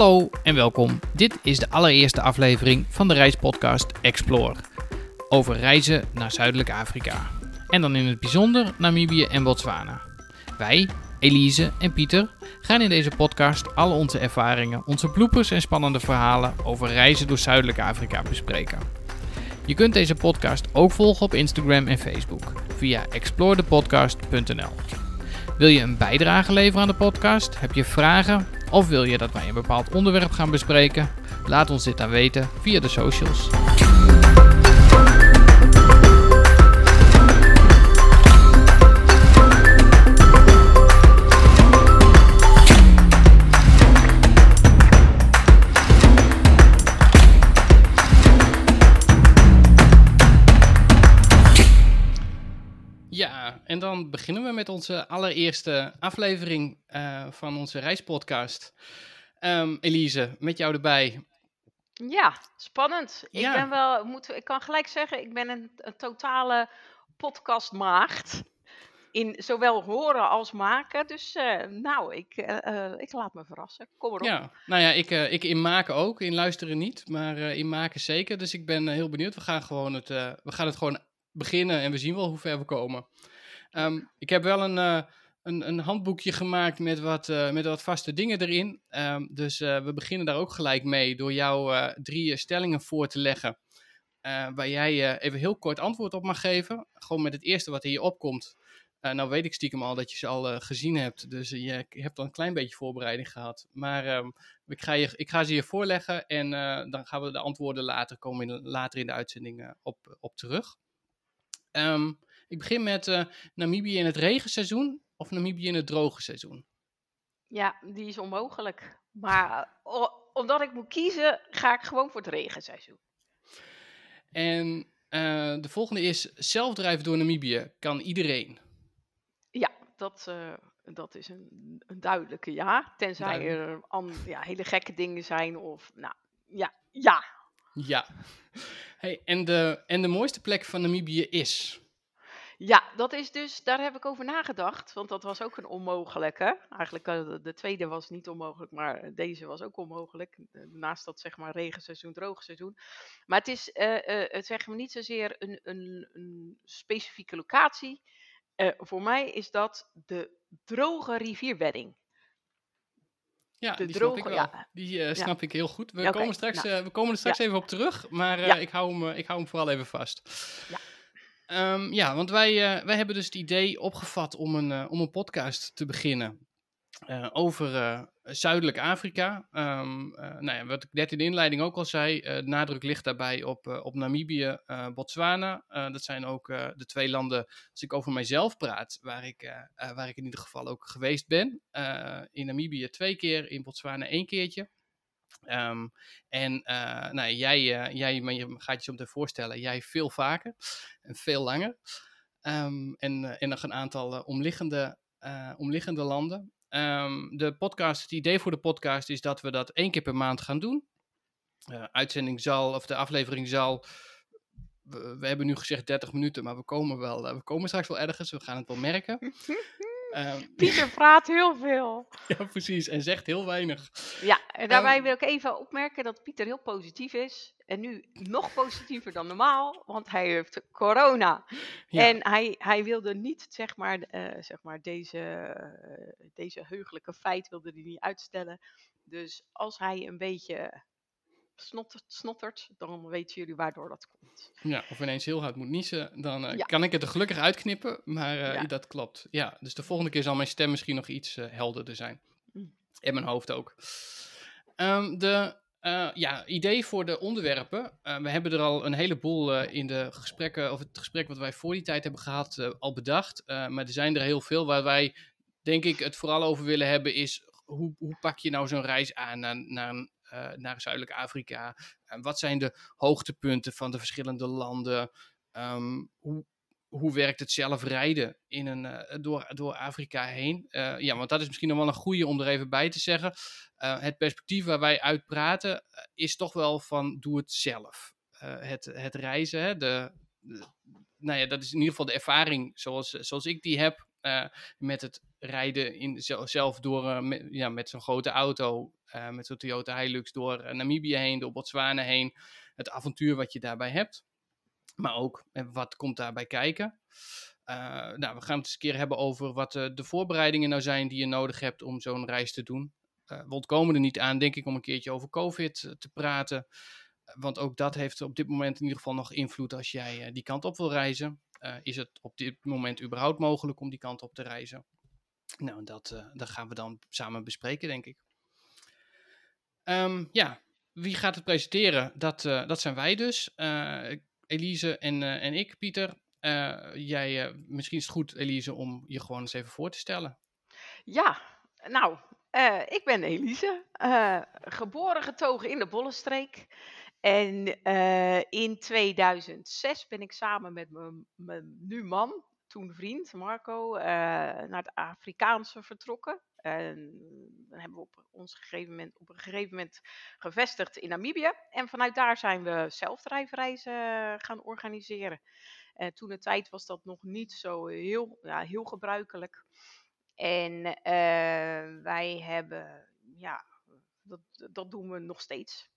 Hallo en welkom. Dit is de allereerste aflevering van de reispodcast Explore. Over reizen naar Zuidelijk Afrika. En dan in het bijzonder Namibië en Botswana. Wij, Elise en Pieter, gaan in deze podcast al onze ervaringen, onze bloepers en spannende verhalen over reizen door Zuidelijk Afrika bespreken. Je kunt deze podcast ook volgen op Instagram en Facebook via explorethepodcast.nl. Wil je een bijdrage leveren aan de podcast? Heb je vragen? Of wil je dat wij een bepaald onderwerp gaan bespreken? Laat ons dit dan weten via de socials. En dan beginnen we met onze allereerste aflevering uh, van onze reispodcast. Um, Elise, met jou erbij. Ja, spannend. Ik ben wel, moet, ik kan gelijk zeggen, ik ben een, een totale podcastmaagd. In zowel horen als maken. Dus uh, nou, ik, uh, ik laat me verrassen. Kom erop. Ja, nou ja, ik, ik in maken ook. In luisteren niet, maar in maken zeker. Dus ik ben heel benieuwd. We gaan, gewoon het, we gaan het gewoon beginnen en we zien wel hoe ver we komen. Um, ik heb wel een, uh, een, een, handboekje gemaakt met wat, uh, met wat vaste dingen erin. Um, dus uh, we beginnen daar ook gelijk mee door jou drie stellingen voor te leggen. waar jij even heel kort antwoord op mag geven. Gewoon met het eerste wat in je opkomt. nou weet ik stiekem al dat je ze al gezien hebt. Dus je hebt al een klein beetje voorbereiding gehad. Maar um, ik, ga je, ik ga ze je voorleggen en dan gaan we de antwoorden later komen in, later in de uitzending op, op terug. Um, ik begin met uh, Namibië in het regenseizoen of Namibië in het droge seizoen? Ja, die is onmogelijk. Maar omdat ik moet kiezen, ga ik gewoon voor het regenseizoen. En uh, de volgende is: zelfdrijven door Namibië kan iedereen? Ja, dat, uh, dat is een, een, duidelijke ja. Tenzij er an, ja, hele gekke dingen zijn of, nou, ja, ja. Ja. Hey, en, de, en de mooiste plek van Namibië is? Ja, dat is dus, daar heb ik over nagedacht, want dat was ook een onmogelijke. Eigenlijk uh, de tweede was niet onmogelijk, maar deze was ook onmogelijk. Naast dat zeg maar regenseizoen, droogseizoen. Maar het is, uh, uh, het zeg maar niet zozeer een, een, een specifieke locatie. voor mij is dat de droge rivierbedding. Ja, de die snap ik wel. Ja. Die snap ik heel goed. We, komen, straks, nou. we komen er straks even op terug, maar ik, hou hem, ik hou hem vooral even vast. Ja. Um, ja, want wij, uh, wij hebben dus het idee opgevat om een, uh, om een podcast te beginnen uh, over Zuidelijk Afrika. Um, nou ja, wat ik net in de inleiding ook al zei, nadruk ligt daarbij op, op Namibië, Botswana. dat zijn ook de twee landen, als ik over mijzelf praat, waar ik, waar ik in ieder geval ook geweest ben. in Namibië twee keer, in Botswana één keertje. Um, en uh, nou, jij, uh, jij maar je gaat je zo meteen voorstellen, jij veel vaker en veel langer. Um, en, uh, nog een aantal omliggende, omliggende landen. Um, de podcast, het idee voor de podcast is dat we dat één keer per maand gaan doen. uitzending zal, of de aflevering zal we, we, hebben nu gezegd 30 minuten, maar we komen, wel, we komen straks wel ergens. We gaan het wel merken. Um, Pieter praat heel veel. Ja, precies. En zegt heel weinig. Ja, en daarbij um, wil ik even opmerken dat Pieter heel positief is. En nu nog positiever dan normaal, want hij heeft corona. Ja. En hij, hij wilde niet, zeg maar, uh, zeg maar deze, uh, deze heugelijke feit wilde hij niet uitstellen. Dus als hij een beetje snottert, snottert, dan weten jullie waardoor dat komt. Ja, of ineens heel hard moet niezen, dan uh, ja. kan ik het er gelukkig uitknippen, maar uh, ja. dat klopt. Ja, dus de volgende keer zal mijn stem misschien nog iets uh, helderder zijn. Mm. En mijn hoofd ook. Um, de ja, idee voor de onderwerpen. we hebben er al een heleboel in de gesprekken, of het gesprek wat wij voor die tijd hebben gehad, al bedacht. maar er zijn er heel veel waar wij, denk ik, het vooral over willen hebben, is hoe, hoe pak je nou zo'n reis aan naar, naar een naar Zuidelijk Afrika? Uh, wat zijn de hoogtepunten van de verschillende landen? Um, hoe, hoe werkt het zelf rijden in een, uh, door, door Afrika heen? ja, want dat is misschien nog wel een goede om er even bij te zeggen. het perspectief waar wij uit praten is toch wel van doe het zelf. het, het reizen, hè, de, de, nou ja, dat is in ieder geval de ervaring zoals, zoals ik die heb. met het rijden in, zelf door, met, ja, met zo'n grote auto, met zo'n Toyota Hilux door Namibië heen, door Botswana heen. Het avontuur wat je daarbij hebt. Maar ook wat komt daarbij kijken. nou, we gaan het eens een keer hebben over wat de voorbereidingen nou zijn die je nodig hebt om zo'n reis te doen. we ontkomen er niet aan, denk ik, om een keertje over COVID te praten. Want ook dat heeft op dit moment in ieder geval nog invloed als jij die kant op wil reizen. Is het op dit moment überhaupt mogelijk om die kant op te reizen? Nou, dat, uh, dat gaan we dan samen bespreken, denk ik. Um, ja, wie gaat het presenteren? Dat, dat zijn wij dus. Elise en, en ik, Pieter. jij, misschien is het goed, Elise, om je gewoon eens even voor te stellen. Ja, nou, ik ben Elise, geboren getogen in de Bollenstreek. En in 2006 ben ik samen met mijn nu man, toen vriend Marco, uh, naar het Afrikaanse vertrokken. En dan hebben we op, ons gegeven moment, op een gegeven moment gevestigd in Namibië. En vanuit daar zijn we zelfdrijfreizen gaan organiseren. Uh, toen de tijd was dat nog niet zo heel, ja, heel gebruikelijk. En wij hebben, ja, dat, dat doen we nog steeds.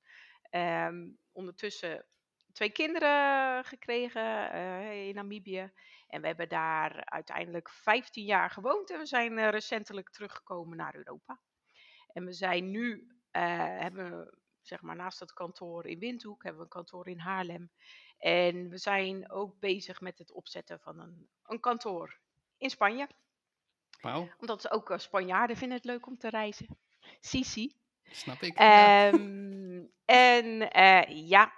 Um, ondertussen twee kinderen gekregen in Namibië. En we hebben daar uiteindelijk 15 jaar gewoond. En we zijn uh, recentelijk teruggekomen naar Europa. En we zijn nu, uh, hebben zeg maar naast het kantoor in Windhoek, hebben we een kantoor in Haarlem. En we zijn ook bezig met het opzetten van een, een kantoor in Spanje. Wow. Omdat ook Spanjaarden vinden het leuk om te reizen. Sisi. Snap ik. Um, en uh, ja,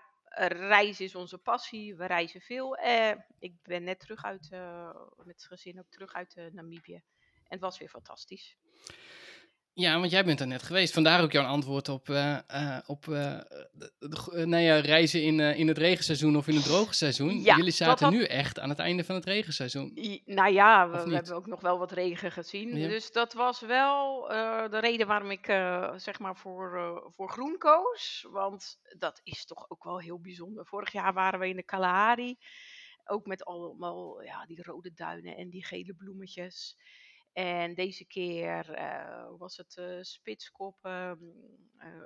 reizen is onze passie. We reizen veel. Uh, ik ben net terug uit, uh, met het gezin ook terug uit Namibië. En het was weer fantastisch. Ja, want jij bent er net geweest. Vandaar ook jouw antwoord op, uh, uh, op uh, nou ja, reizen in, in het regenseizoen of in het droge seizoen. Ja, Jullie zaten had... nu echt aan het einde van het regenseizoen. I, nou ja, we, we, hebben ook nog wel wat regen gezien. Ja. Dus dat was wel de reden waarom ik zeg maar voor, voor groen koos. Want dat is toch ook wel heel bijzonder. Vorig jaar waren we in de Kalahari. Ook met allemaal ja, die rode duinen en die gele bloemetjes. En deze keer uh, was het uh, Spitskop, uh,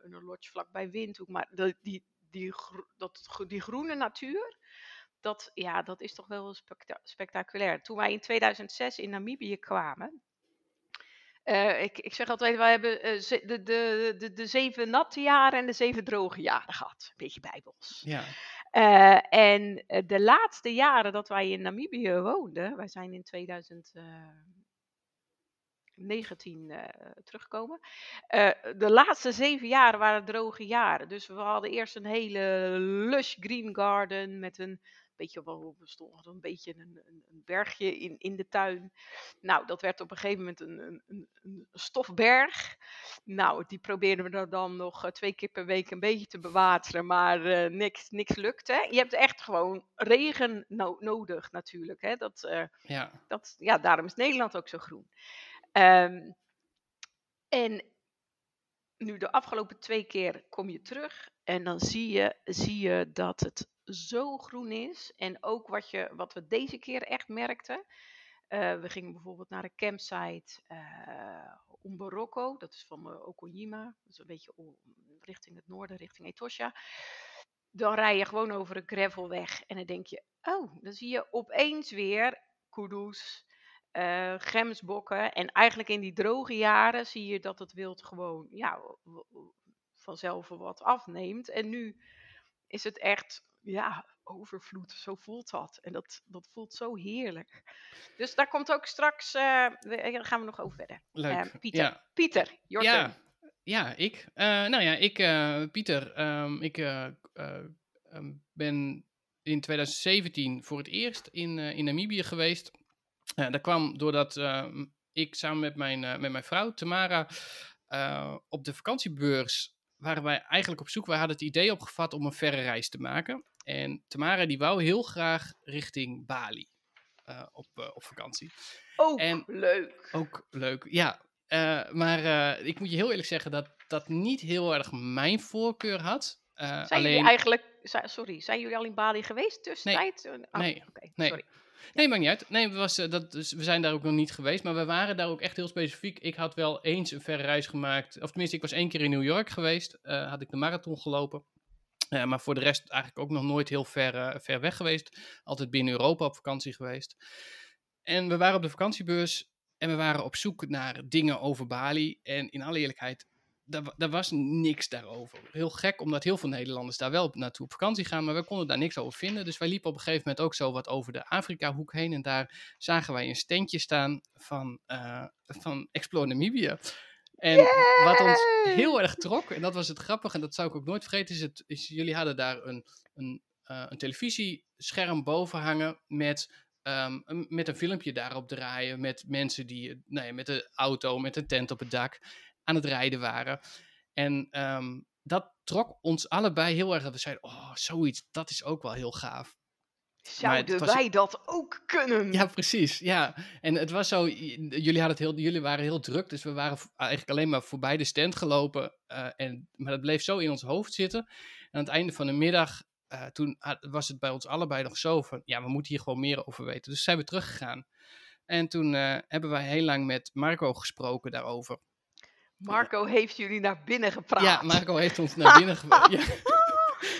een lodge vlakbij Windhoek. Maar de, die, die, dat, die groene natuur, dat, ja, dat is toch wel specta spectaculair. Toen wij in 2006 in Namibië kwamen, ik, ik zeg altijd, wij hebben de, de, de, de zeven natte jaren en de zeven droge jaren gehad. Een beetje bijbels. Ja. en de laatste jaren dat wij in Namibië woonden, wij zijn in 2000... 19 uh, terugkomen. Uh, de laatste zeven jaren waren droge jaren. Dus we hadden eerst een hele lush green garden met een beetje wel bestond een beetje een, een, een, bergje in, in de tuin. Nou, dat werd op een gegeven moment een, een, een stofberg. Nou, die probeerden we dan nog uh, twee keer per week een beetje te bewateren, maar uh, niks, niks lukte. Je hebt echt gewoon regen no nodig natuurlijk. Hè? Dat, uh, ja. Dat, ja, daarom is Nederland ook zo groen. Um, en nu de afgelopen twee keer kom je terug en dan zie je, zie je dat het zo groen is. En ook wat, je, wat we deze keer echt merkten. Uh, we gingen bijvoorbeeld naar een campsite om Barocco, dat is van uh, Okojima, dat is een beetje richting het noorden, richting Etosha. Dan rij je gewoon over een gravelweg en dan denk je, oh, dan zie je opeens weer kudus, uh, gemsbokken. En eigenlijk in die droge jaren zie je dat het wild gewoon ja, vanzelf wat afneemt. En nu is het echt ja, overvloed. Zo voelt dat. En dat, dat voelt zo heerlijk. Dus daar komt ook straks, uh, daar gaan we nog over verder. Leuk. Uh, Pieter, ja. Pieter, ja. Ja, ik. nou ja, ik, Pieter, um, ik um, ben in 2017 voor het eerst in, in Namibië geweest. Ja, dat kwam doordat uh, ik samen met mijn, uh, met mijn vrouw, Tamara, uh, op de vakantiebeurs waren wij eigenlijk op zoek. Wij hadden het idee opgevat om een verre reis te maken. En Tamara die wou heel graag richting Bali op, op vakantie. Ook en, leuk. Ook leuk, ja. maar ik moet je heel eerlijk zeggen dat dat niet heel erg mijn voorkeur had. zijn alleen... jullie eigenlijk, sorry, zijn jullie al in Bali geweest tussentijd? Nee, oh, nee, okay, nee. Sorry. Nee, maakt niet uit. Nee, was, dat, dus we zijn daar ook nog niet geweest, maar we waren daar ook echt heel specifiek. Ik had wel eens een verre reis gemaakt, of tenminste, ik was één keer in New York geweest, had ik de marathon gelopen. Uh, maar voor de rest eigenlijk ook nog nooit heel ver, ver weg geweest. Altijd binnen Europa op vakantie geweest. En we waren op de vakantiebeurs en we waren op zoek naar dingen over Bali. En in alle eerlijkheid, daar, was niks daarover. Heel gek, omdat heel veel Nederlanders daar wel naartoe op vakantie gaan, maar we konden daar niks over vinden. Dus wij liepen op een gegeven moment ook zo wat over de Afrika-hoek heen. En daar zagen wij een standje staan van, uh, van Explore Namibia. En wat ons heel erg trok, en dat was het grappige, en dat zou ik ook nooit vergeten, is, het, is jullie hadden daar een, een, uh, een televisiescherm boven hangen met Um, met een filmpje daarop draaien. Met mensen die nou ja, met de auto, met een tent op het dak aan het rijden waren. En um, dat trok ons allebei heel erg. Dat we zeiden: Oh, zoiets, dat is ook wel heel gaaf. Zouden was... wij dat ook kunnen? Ja, precies. Ja. En het was zo, jullie, hadden het heel, jullie waren heel druk, dus we waren eigenlijk alleen maar voorbij de stand gelopen. Uh, en, maar dat bleef zo in ons hoofd zitten. En aan het einde van de middag uh, toen was het bij ons allebei nog zo van, ja, we moeten hier gewoon meer over weten. Dus zijn we teruggegaan. En toen uh, hebben wij heel lang met Marco gesproken daarover. Marco heeft jullie naar binnen gepraat. Ja, Marco heeft ons naar binnen gepraat. ja.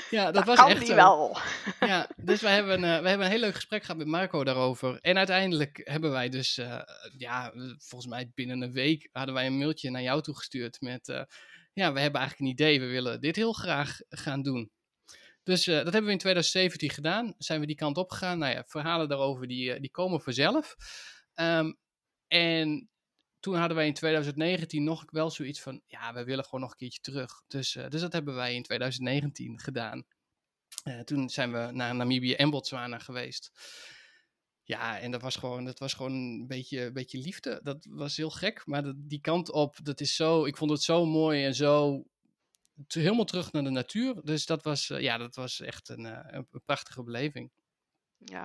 ja, dat, dat was echt zo. wel. ja, dus wij hebben, uh, wij hebben een heel leuk gesprek gehad met Marco daarover. En uiteindelijk hebben wij dus, ja, volgens mij binnen een week hadden wij een mailtje naar jou toegestuurd met, ja, we hebben eigenlijk een idee, we willen dit heel graag gaan doen. Dus dat hebben we in 2017 gedaan. Zijn we die kant op gegaan. Nou ja, verhalen daarover die, die komen vanzelf. Um, en toen hadden wij in 2019 nog wel zoiets van, ja, we willen gewoon nog een keertje terug. Dus, uh, dus dat hebben wij in 2019 gedaan. toen zijn we naar Namibië en Botswana geweest. Ja, en dat was gewoon, dat was gewoon een beetje, beetje liefde. Dat was heel gek, maar dat, die kant op, dat is zo, ik vond het zo mooi en zo helemaal terug naar de natuur. Dus dat was, uh, ja, dat was echt een, een, prachtige beleving. Ja,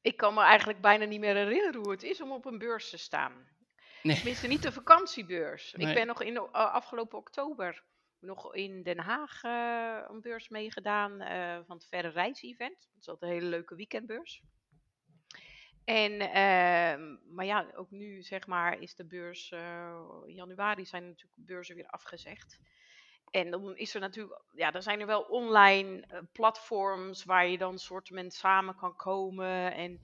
ik kan me eigenlijk bijna niet meer herinneren hoe het is om op een beurs te staan. Nee. Tenminste, niet de vakantiebeurs. Nee. Ik ben nog in uh, afgelopen oktober nog in Den Haag een beurs meegedaan van het Verre Reis-event. Dat is altijd een hele leuke weekendbeurs. En, ehm, maar ja, ook nu zeg maar is de beurs, in januari zijn natuurlijk beurzen weer afgezegd. En dan is er natuurlijk, ja, er zijn er wel online uh, platforms waar je dan soortement samen kan komen. En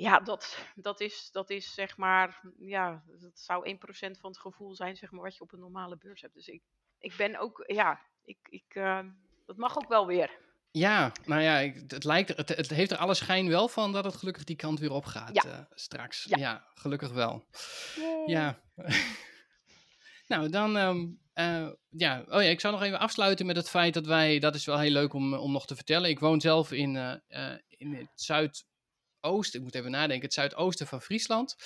ja, dat, dat, is, dat is zeg maar, ja, dat zou 1% van het gevoel zijn, zeg maar, wat je op een normale beurs hebt. Dus ik, ik ben ook, ja, ik, ik, uh, dat mag ook wel weer. Ja, nou ja, ik, het, lijkt, het, het heeft er alle schijn wel van dat het gelukkig die kant weer op gaat ja. uh, straks. Ja. ja. gelukkig wel. Yay. Ja. nou, dan um, uh, ja, oh ja, ik zou nog even afsluiten met het feit dat wij, dat is wel heel leuk om, om nog te vertellen. Ik woon zelf in, uh, in het zuidoosten, ik moet even nadenken, het zuidoosten van Friesland.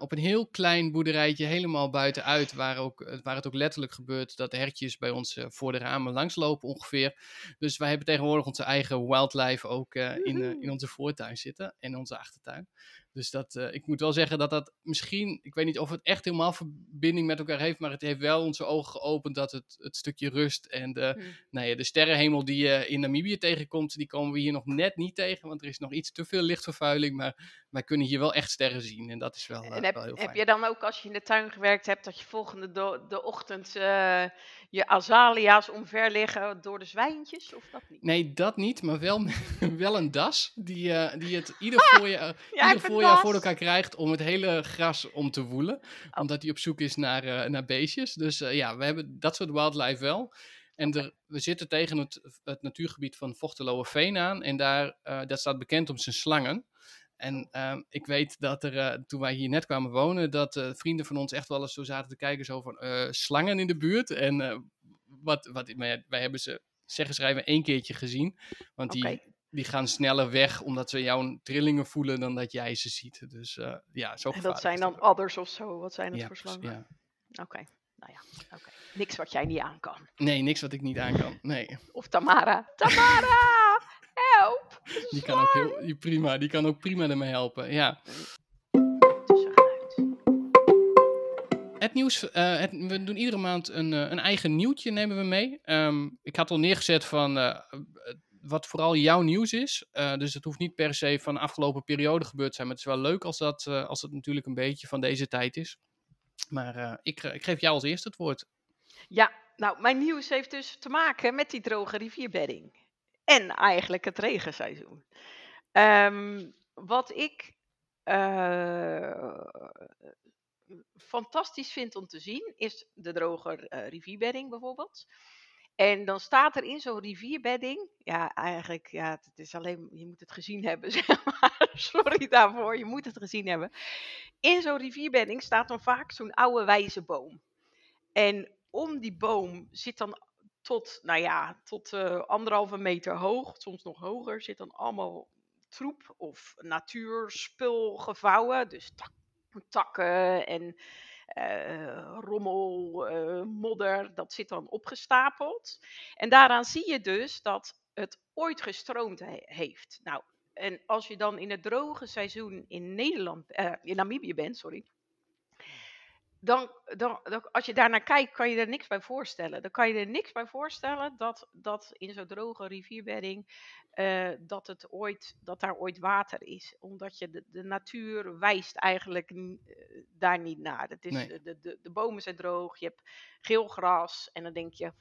op een heel klein boerderijtje, helemaal buitenuit, waar, ook, waar het ook letterlijk gebeurt dat de hertjes bij ons voor de ramen langslopen ongeveer. Dus wij hebben tegenwoordig onze eigen wildlife ook in, in onze voortuin zitten en onze achtertuin. Dus dat, uh, ik moet wel zeggen dat dat misschien, ik weet niet of het echt helemaal verbinding met elkaar heeft, maar het heeft wel onze ogen geopend dat het, het stukje rust en de, hmm. nou ja, de sterrenhemel die je in Namibië tegenkomt, die komen we hier nog net niet tegen, want er is nog iets te veel lichtvervuiling, maar wij kunnen hier wel echt sterren zien en dat is wel, uh, heb, wel heel fijn. Heb je dan ook als je in de tuin gewerkt hebt, dat je volgende de ochtend uh, je azalea's omver liggen door de zwijntjes, of dat niet? Nee, dat niet, maar wel, wel een das die, die het ieder voorjaar, ja, ieder voorjaar voor elkaar krijgt om het hele gras om te woelen, oh. omdat hij op zoek is naar, naar beestjes. Dus ja, we hebben dat soort wildlife wel. En er, we zitten tegen het, het natuurgebied van Veen aan. En daar, dat staat bekend om zijn slangen. En uh, ik weet dat er, uh, toen wij hier net kwamen wonen, dat uh, vrienden van ons echt wel eens zo zaten te kijken, zo van slangen in de buurt. En wat, wat, wij, wij hebben ze, zeggen schrijven, één keertje gezien. Want die, die gaan sneller weg omdat ze jouw trillingen voelen dan dat jij ze ziet. Dus ja, zo En dat zijn dan adders of zo? Wat zijn het ja, voor slangen? Ja. Oké, okay. nou ja, oké. Okay. Niks wat jij niet aan kan. Nee, niks wat ik niet aan kan. Nee. Of Tamara. Tamara! Help! Die kan ook heel, prima, die kan ook prima ermee helpen, ja. Het nieuws, uh, het, we doen iedere maand een, uh, een eigen nieuwtje nemen we mee. Um, ik had al neergezet van, uh, wat vooral jouw nieuws is. dus het hoeft niet per se van de afgelopen periode gebeurd te zijn. Maar het is wel leuk als, dat, als het natuurlijk een beetje van deze tijd is. Maar ik, ik geef jou als eerste het woord. Ja, nou, mijn nieuws heeft dus te maken met die droge rivierbedding. En eigenlijk het regenseizoen. Um, wat ik uh, fantastisch vind om te zien, is de droge uh, rivierbedding bijvoorbeeld. En dan staat er in zo'n rivierbedding, ja, eigenlijk, ja, het is alleen, je moet het gezien hebben, zeg maar. Sorry daarvoor, je moet het gezien hebben. In zo'n rivierbedding staat dan vaak zo'n oude wijze boom. En om die boom zit dan tot, nou ja, tot uh, anderhalve meter hoog, soms nog hoger, zit dan allemaal troep of natuurspul gevouwen. Dus tak, takken en uh, rommel, uh, modder, dat zit dan opgestapeld. En daaraan zie je dus dat het ooit gestroomd heeft. Nou, en als je dan in het droge seizoen in Nederland, in Namibië bent, sorry, dan, dan, dan, als je daarnaar kijkt, kan je er niks bij voorstellen. Dan kan je er niks bij voorstellen dat, dat in zo'n droge rivierbedding, uh, dat, het ooit, dat daar ooit water is. Omdat je de, de natuur wijst eigenlijk uh, daar niet naar. Het is, nee. de, de, de bomen zijn droog, je hebt geel gras en dan denk je.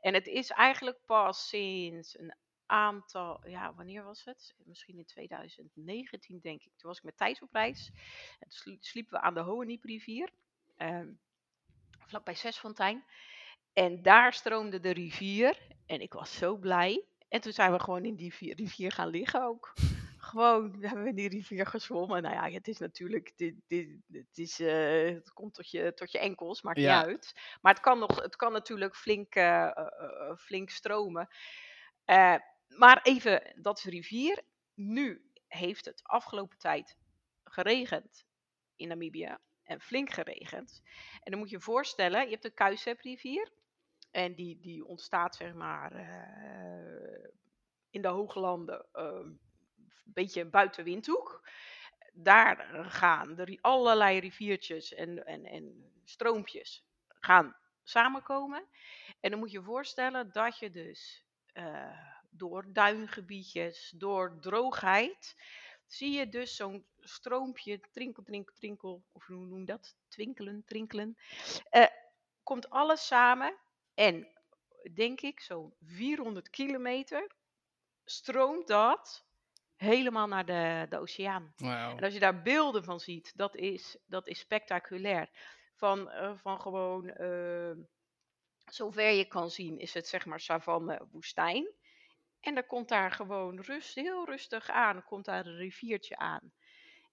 En het is eigenlijk pas sinds een aantal, ja, wanneer was het? Misschien in 2019, denk ik. Toen was ik met Thijs op reis. En toen sliepen we aan de Hohennieprivier um, vlakbij Zesfontein. En daar stroomde de rivier. En ik was zo blij. En toen zijn we gewoon in die rivier gaan liggen ook. Gewoon, we hebben in die rivier gezwommen. Nou ja, het is natuurlijk, dit, dit, het, is, uh, het komt tot je, tot je enkels, maakt ja. niet uit. Maar het kan, nog, het kan natuurlijk flink, uh, uh, flink stromen. maar even, dat is rivier. Nu heeft het afgelopen tijd geregend in Namibië en flink geregend. En dan moet je je voorstellen, je hebt de Kuisep-rivier. En die, die ontstaat zeg maar uh, in de hooglanden, uh, een beetje buiten Windhoek. Daar gaan er allerlei riviertjes en, en, en stroompjes gaan samenkomen. En dan moet je je voorstellen dat je dus uh, door duingebiedjes, door droogheid, zie je dus zo'n stroompje, trinkel, trinkel, trinkel, of hoe noem je dat? Twinkelen, trinkelen. Uh, komt alles samen en denk ik zo'n 400 kilometer stroomt dat helemaal naar de, de oceaan. Wow. En als je daar beelden van ziet, dat is, dat is spectaculair. Van, uh, van gewoon, uh, zover je kan zien, is het zeg maar savanne woestijn. En dan komt daar gewoon rust, heel rustig aan, komt daar een riviertje aan.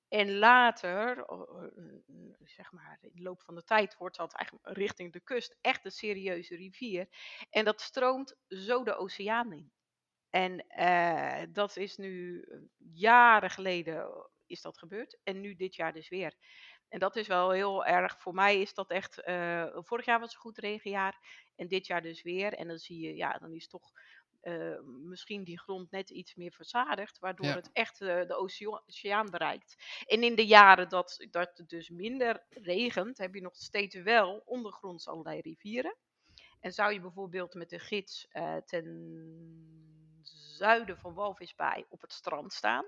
En later, zeg maar in de loop van de tijd, wordt dat eigenlijk richting de kust echt een serieuze rivier. En dat stroomt zo de oceaan in. En uh, dat is nu jaren geleden is dat gebeurd. En nu dit jaar dus weer. En dat is wel heel erg, voor mij is dat echt, uh, vorig jaar was een goed regenjaar. En dit jaar dus weer. En dan zie je, ja, dan is toch uh, misschien die grond net iets meer verzadigd, waardoor ja. het echt uh, de oceaan bereikt. En in de jaren dat, dat het dus minder regent, heb je nog steeds wel ondergronds allerlei rivieren. En zou je bijvoorbeeld met de gids uh, ten zuiden van Walvisbaai op het strand staan,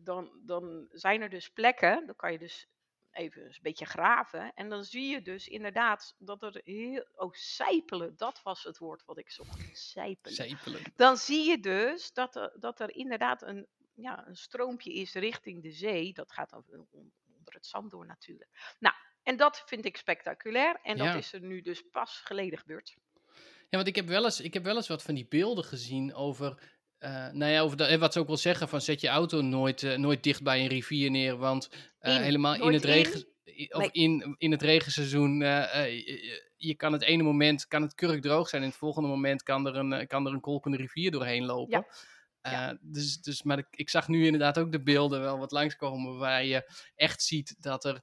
dan, dan zijn er dus plekken, dan kan je dus even een beetje graven. En dan zie je dus inderdaad dat er heel. Oh, sijpelen, dat was het woord wat ik zocht. Sijpelen. Sijpelen. Dan zie je dus dat er, dat er inderdaad een, ja, een stroompje is richting de zee. Dat gaat dan onder het zand door natuurlijk. Nou, en dat vind ik spectaculair. En dat ja. is er nu dus pas geleden gebeurd. Ja, want ik heb wel eens, ik heb wel eens wat van die beelden gezien over uh, nou ja, over de, wat ze ook wil zeggen, van zet je auto nooit, uh, nooit dicht bij een rivier neer, want uh, in, helemaal in het, regen, in? of nee. in, in het regenseizoen, je, je, kan het ene moment kan het kurkdroog zijn, en het volgende moment kan er een, kan er een kolkende rivier doorheen lopen. Ja. Ja. dus, dus, maar ik, ik zag nu inderdaad ook de beelden wel wat langskomen, waar je echt ziet dat er,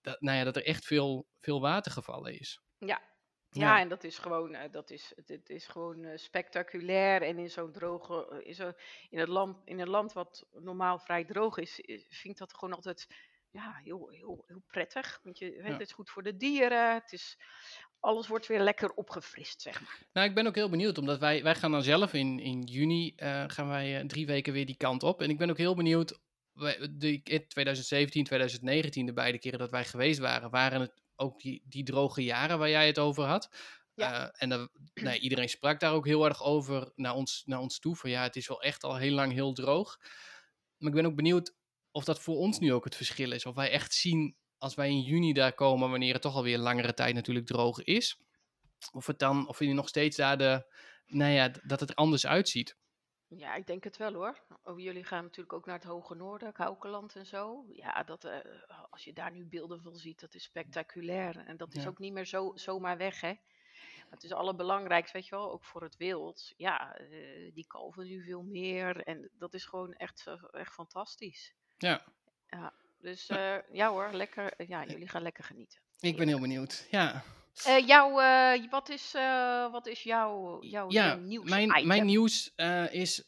dat, nou ja, dat er echt veel, veel water gevallen is. Ja, ja, en dat is gewoon, uh, dat is, het, is gewoon uh, spectaculair. En in zo'n droge, uh, in, zo, in, het land, in een land wat normaal vrij droog is, vind ik dat gewoon altijd ja, heel, heel, heel prettig. Want je, ja. het is goed voor de dieren. Het is alles wordt weer lekker opgefrist, zeg maar. Nou, ik ben ook heel benieuwd, omdat wij, wij gaan dan zelf in, in juni, gaan wij drie weken weer die kant op. En ik ben ook heel benieuwd, de, 2017, 2019, de beide keren dat wij geweest waren, waren het ook die, die droge jaren waar jij het over had. Ja. Uh, en dan, iedereen sprak daar ook heel erg over naar ons, naar ons toe. Van ja, het is wel echt al heel lang heel droog. Maar ik ben ook benieuwd of dat voor ons nu ook het verschil is. Of wij echt zien als wij in juni daar komen, wanneer het toch alweer langere tijd natuurlijk droog is. Of het dan, of je nog steeds daar de, nou ja, dat het er anders uitziet. Ja, ik denk het wel hoor. Oh, jullie gaan natuurlijk ook naar het hoge noorden, Kaukeland en zo. Ja, dat, uh, als je daar nu beelden van ziet, dat is spectaculair. En dat is ook niet meer zo, zomaar weg, hè. Het is allerbelangrijkste, weet je wel, ook voor het wild. Ja, uh, die kalven nu veel meer. En dat is gewoon echt, echt fantastisch. Ja. Ja, dus ja hoor, lekker. ja, jullie gaan lekker genieten. Ik ben heel benieuwd, ja. Uh, jouw, uh, wat, is, uh, wat is jouw, jouw ja, nieuws? Mijn, mijn nieuws is.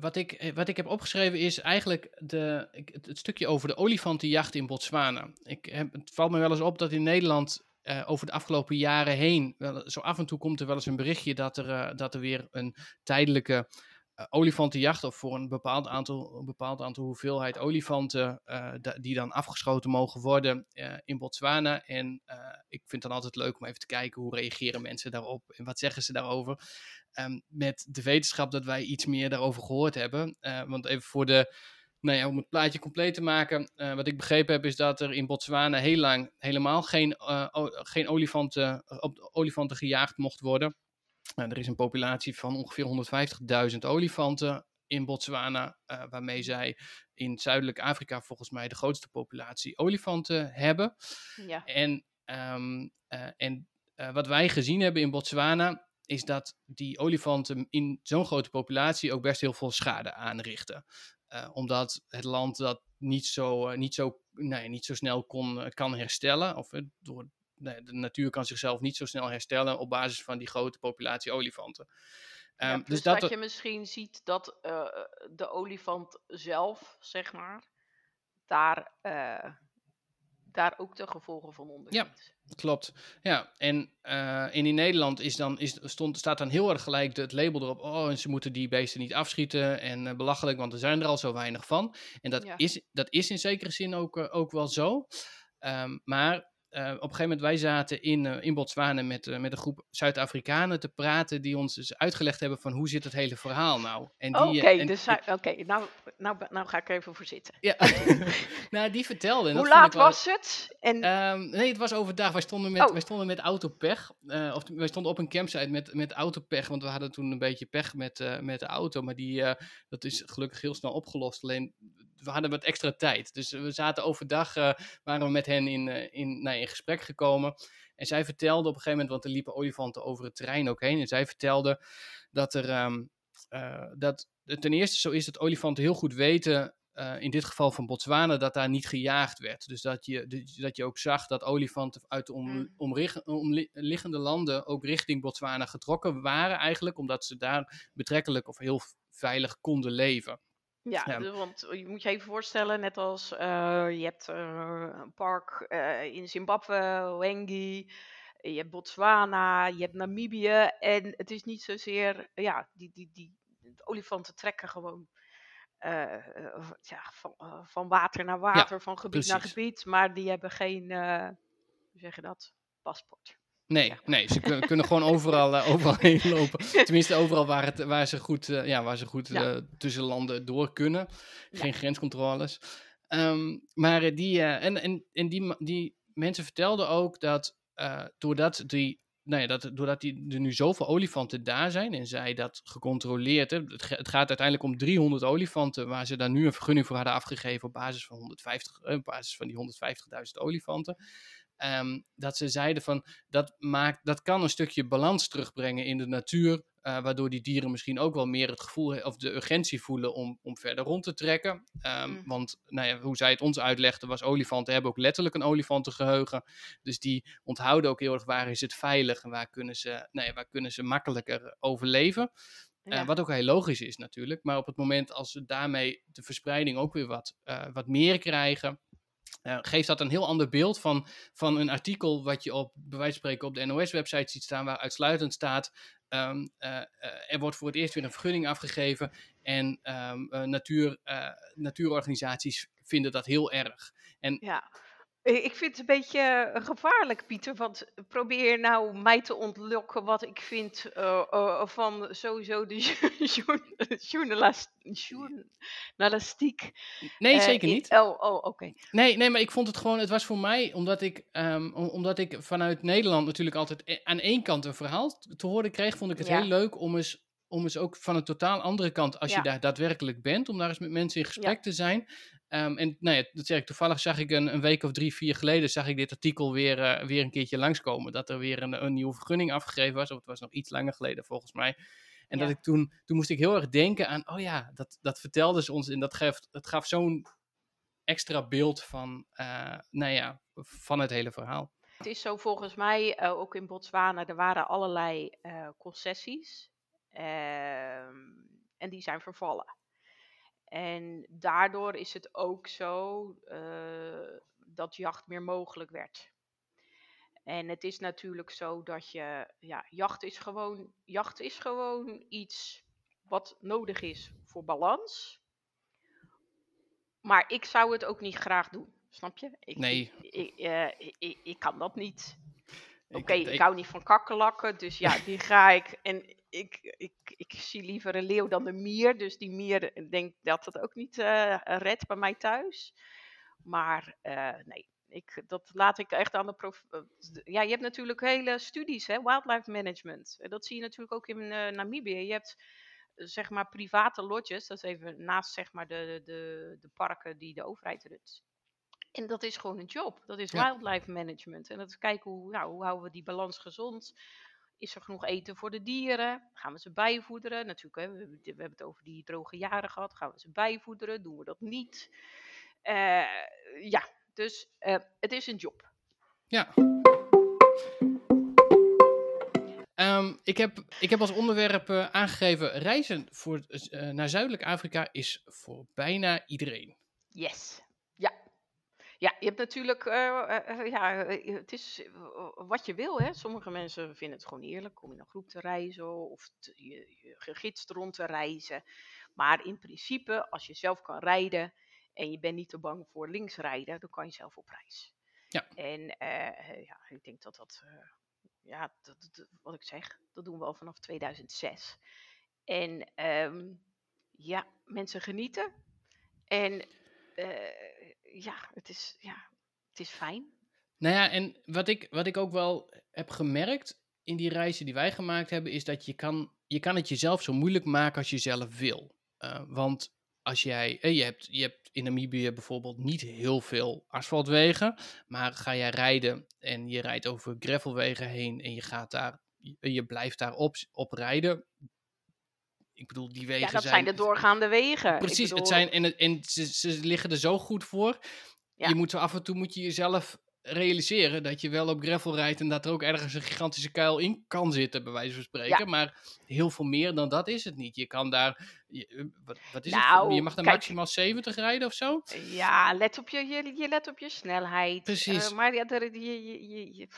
wat, ik, wat ik heb opgeschreven is eigenlijk de, het, het, stukje over de olifantenjacht in Botswana. Ik heb, het valt me wel eens op dat in Nederland over de afgelopen jaren heen. Wel, zo af en toe komt er wel eens een berichtje dat er, dat er weer een tijdelijke olifantenjacht of voor een bepaald aantal, een bepaald aantal hoeveelheid olifanten uh, die dan afgeschoten mogen worden uh, in Botswana. En ik vind het dan altijd leuk om even te kijken hoe reageren mensen daarop en wat zeggen ze daarover. Um, met de wetenschap dat wij iets meer daarover gehoord hebben. want even voor de, nou ja, om het plaatje compleet te maken. wat ik begrepen heb is dat er in Botswana heel lang helemaal geen, geen olifanten, op olifanten gejaagd mocht worden. Nou, er is een populatie van ongeveer 150.000 olifanten in Botswana, uh, waarmee zij in Zuidelijk Afrika volgens mij de grootste populatie olifanten hebben. Ja. En, um, uh, en uh, wat wij gezien hebben in Botswana is dat die olifanten in zo'n grote populatie ook best heel veel schade aanrichten. omdat het land dat niet zo, niet zo, nee, niet zo snel kon, kan herstellen, of door de, de natuur kan zichzelf niet zo snel herstellen op basis van die grote populatie olifanten. Um, dus dat, dat je misschien ziet dat de olifant zelf, zeg maar, daar, daar ook de gevolgen van ondervindt. Ja, klopt. Ja, en, uh, en in Nederland is dan, is, stond, staat dan heel erg gelijk het label erop. Oh, en ze moeten die beesten niet afschieten en belachelijk, want er zijn er al zo weinig van. En dat, ja. is, dat is in zekere zin ook, ook wel zo. Um, maar op een gegeven moment, wij zaten in, uh, in Botswana met, uh, met een groep Zuid-Afrikanen te praten, die ons dus uitgelegd hebben van hoe zit het hele verhaal nou. Oké, okay, dus, okay, nou, nou, nou ga ik er even voor zitten. Ja, nou die vertelde. hoe laat was het? En... Um, nee, het was overdag. Wij stonden met, oh. wij stonden met autopech, of wij stonden op een campsite met, met autopech, want we hadden toen een beetje pech met, met de auto, maar die, dat is gelukkig heel snel opgelost. Alleen we hadden wat extra tijd. Dus we zaten overdag, uh, waren we met hen in, uh, in, nou, in gesprek gekomen. En zij vertelde op een gegeven moment, want er liepen olifanten over het terrein ook heen. En zij vertelde dat er, um, uh, dat ten eerste zo is dat olifanten heel goed weten, in dit geval van Botswana, dat daar niet gejaagd werd. Dus dat je, dat je ook zag dat olifanten uit de om, mm. omliggende landen ook richting Botswana getrokken waren eigenlijk, omdat ze daar betrekkelijk of heel veilig konden leven. Ja, ja. want je moet je even voorstellen, net als uh, je hebt uh, een park uh, in Zimbabwe, Wengi, je hebt Botswana, je hebt Namibië. En het is niet zozeer, ja, die, die, die de olifanten trekken gewoon ja, van, van water naar water, ja, van gebied precies. naar gebied. Maar die hebben geen, hoe zeg je dat, paspoort. Nee, nee ze kunnen, kunnen gewoon overal, uh, overal heen lopen. Tenminste, overal waar, het, waar ze goed, uh, ja, waar ze goed ja. uh, tussen landen door kunnen. Geen ja. grenscontroles. Um, maar die, en, en, en die, die mensen vertelden ook dat doordat die nou ja, dat, doordat die, er nu zoveel olifanten daar zijn en zij dat gecontroleerd hebben, het, het, gaat uiteindelijk om 300 olifanten waar ze daar nu een vergunning voor hadden afgegeven op basis van, 150, op basis van die 150.000 olifanten. Um, dat ze zeiden van dat, maakt, dat kan een stukje balans terugbrengen in de natuur. Uh, waardoor die dieren misschien ook wel meer het gevoel of de urgentie voelen om, om verder rond te trekken. Um, mm. Want nou ja, hoe zij het ons uitlegden, was olifanten hebben ook letterlijk een olifantengeheugen. Dus die onthouden ook heel erg waar is het veilig en waar kunnen ze, nou ja, waar kunnen ze makkelijker overleven. Eh, ja. Uh, wat ook heel logisch is natuurlijk. Maar op het moment als ze daarmee de verspreiding ook weer wat, uh, wat meer krijgen, uh, geeft dat een heel ander beeld van, van een artikel wat je op, bij wijze van spreken op de NOS-website ziet staan, waar uitsluitend staat, ehm, eh, er wordt voor het eerst weer een vergunning afgegeven en um, natuur, natuurorganisaties vinden dat heel erg. En ja. Ik vind het een beetje eh, gevaarlijk, Pieter. Want probeer nou mij te ontlokken wat ik vind uh, uh, van sowieso de journalistiek. Nee, zeker niet. oh, oh oké. Nee, nee, maar ik vond het gewoon, het was voor mij, omdat ik, um, omdat ik vanuit Nederland natuurlijk altijd aan één kant een verhaal te horen kreeg, vond ik het heel leuk om eens om eens ook van een totaal andere kant, als je daar daadwerkelijk bent, om daar eens met mensen in gesprek te zijn. Um, en nou ja, dat zeg ik, toevallig zag ik een, een, week of drie, vier geleden, zag ik dit artikel weer, uh, weer een keertje langskomen. Dat er weer een, een, nieuwe vergunning afgegeven was, of het was nog iets langer geleden volgens mij. En dat ik toen, toen moest ik heel erg denken aan, oh ja, dat, dat vertelde ze ons en dat gaf, het gaf zo'n extra beeld van, uh, nou ja, van het hele verhaal. Het is zo volgens mij, uh, ook in Botswana, er waren allerlei concessies. Ehm, en die zijn vervallen. En daardoor is het ook zo uh, dat jacht meer mogelijk werd. En het is natuurlijk zo dat je, ja, jacht is gewoon, jacht is gewoon iets wat nodig is voor balans. Maar ik zou het ook niet graag doen, snap je? Ik, nee. Ik, uh, ik, ik, kan dat niet. Oké, ik hou niet van kakkerlakken, dus ja, die ga ik. En ik, ik, ik zie liever een leeuw dan een mier. Dus die mier eh, denk dat het ook niet uh, redt bij mij thuis. Maar uh, nee, ik, dat laat ik echt aan de prof. Ja, je hebt natuurlijk hele studies, hè, wildlife management. Dat zie je natuurlijk ook in uh, Namibië. Je hebt zeg maar private lodges, dat is even naast zeg maar de, de, de parken die de overheid runt. En dat is gewoon een job. Dat is wildlife management. En dat is kijken hoe, nou, hoe houden we die balans gezond. Is er genoeg eten voor de dieren? Gaan we ze bijvoederen? Natuurlijk, hè, we, we, hebben het over die droge jaren gehad. Gaan we ze bijvoederen? Doen we dat niet? Uh, ja, dus uh, het is een job. Ja. Um, ik, heb, ik heb als onderwerp uh, aangegeven: reizen voor, naar Zuidelijk Afrika is voor bijna iedereen. Yes. Ja, je hebt natuurlijk, uh, ja, het is wat je wil. Hè. Sommige mensen vinden het gewoon eerlijk om in een groep te reizen of te, je, je gegidst rond te reizen. Maar in principe, als je zelf kan rijden en je bent niet te bang voor links rijden, dan kan je zelf op reis. Ja. En ja, ik denk dat dat, ja, dat, dat, wat ik zeg, dat doen we al vanaf 2006. En um, ja, mensen genieten. En ja, het is, ja, het is fijn. Nou ja, en wat ik, wat ik ook wel heb gemerkt in die reizen die wij gemaakt hebben, is dat je kan, je kan het jezelf zo moeilijk maken als je zelf wil. Uh, want als jij, eh, je, hebt, je hebt in Namibië bijvoorbeeld niet heel veel asfaltwegen, maar ga jij rijden en je rijdt over gravelwegen heen en je gaat daar, je blijft daar op, op rijden, ik bedoel, die wegen Ja, dat zijn, de doorgaande wegen. Precies, het zijn, en, en ze, ze liggen er zo goed voor. Je moet af en toe moet je jezelf realiseren dat je wel op gravel rijdt en dat er ook ergens een gigantische kuil in kan zitten, bij wijze van spreken. Maar heel veel meer dan dat is het niet. Je kan daar, eh, wat, wat is nou, het? Je mag daar maximaal 70 rijden of zo? Ja, let op je, je, je let op je snelheid. Precies. Uh, maar ja, er, je, je, je,